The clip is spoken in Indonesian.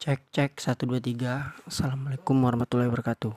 Cek cek 1 2 3. Assalamualaikum warahmatullahi wabarakatuh.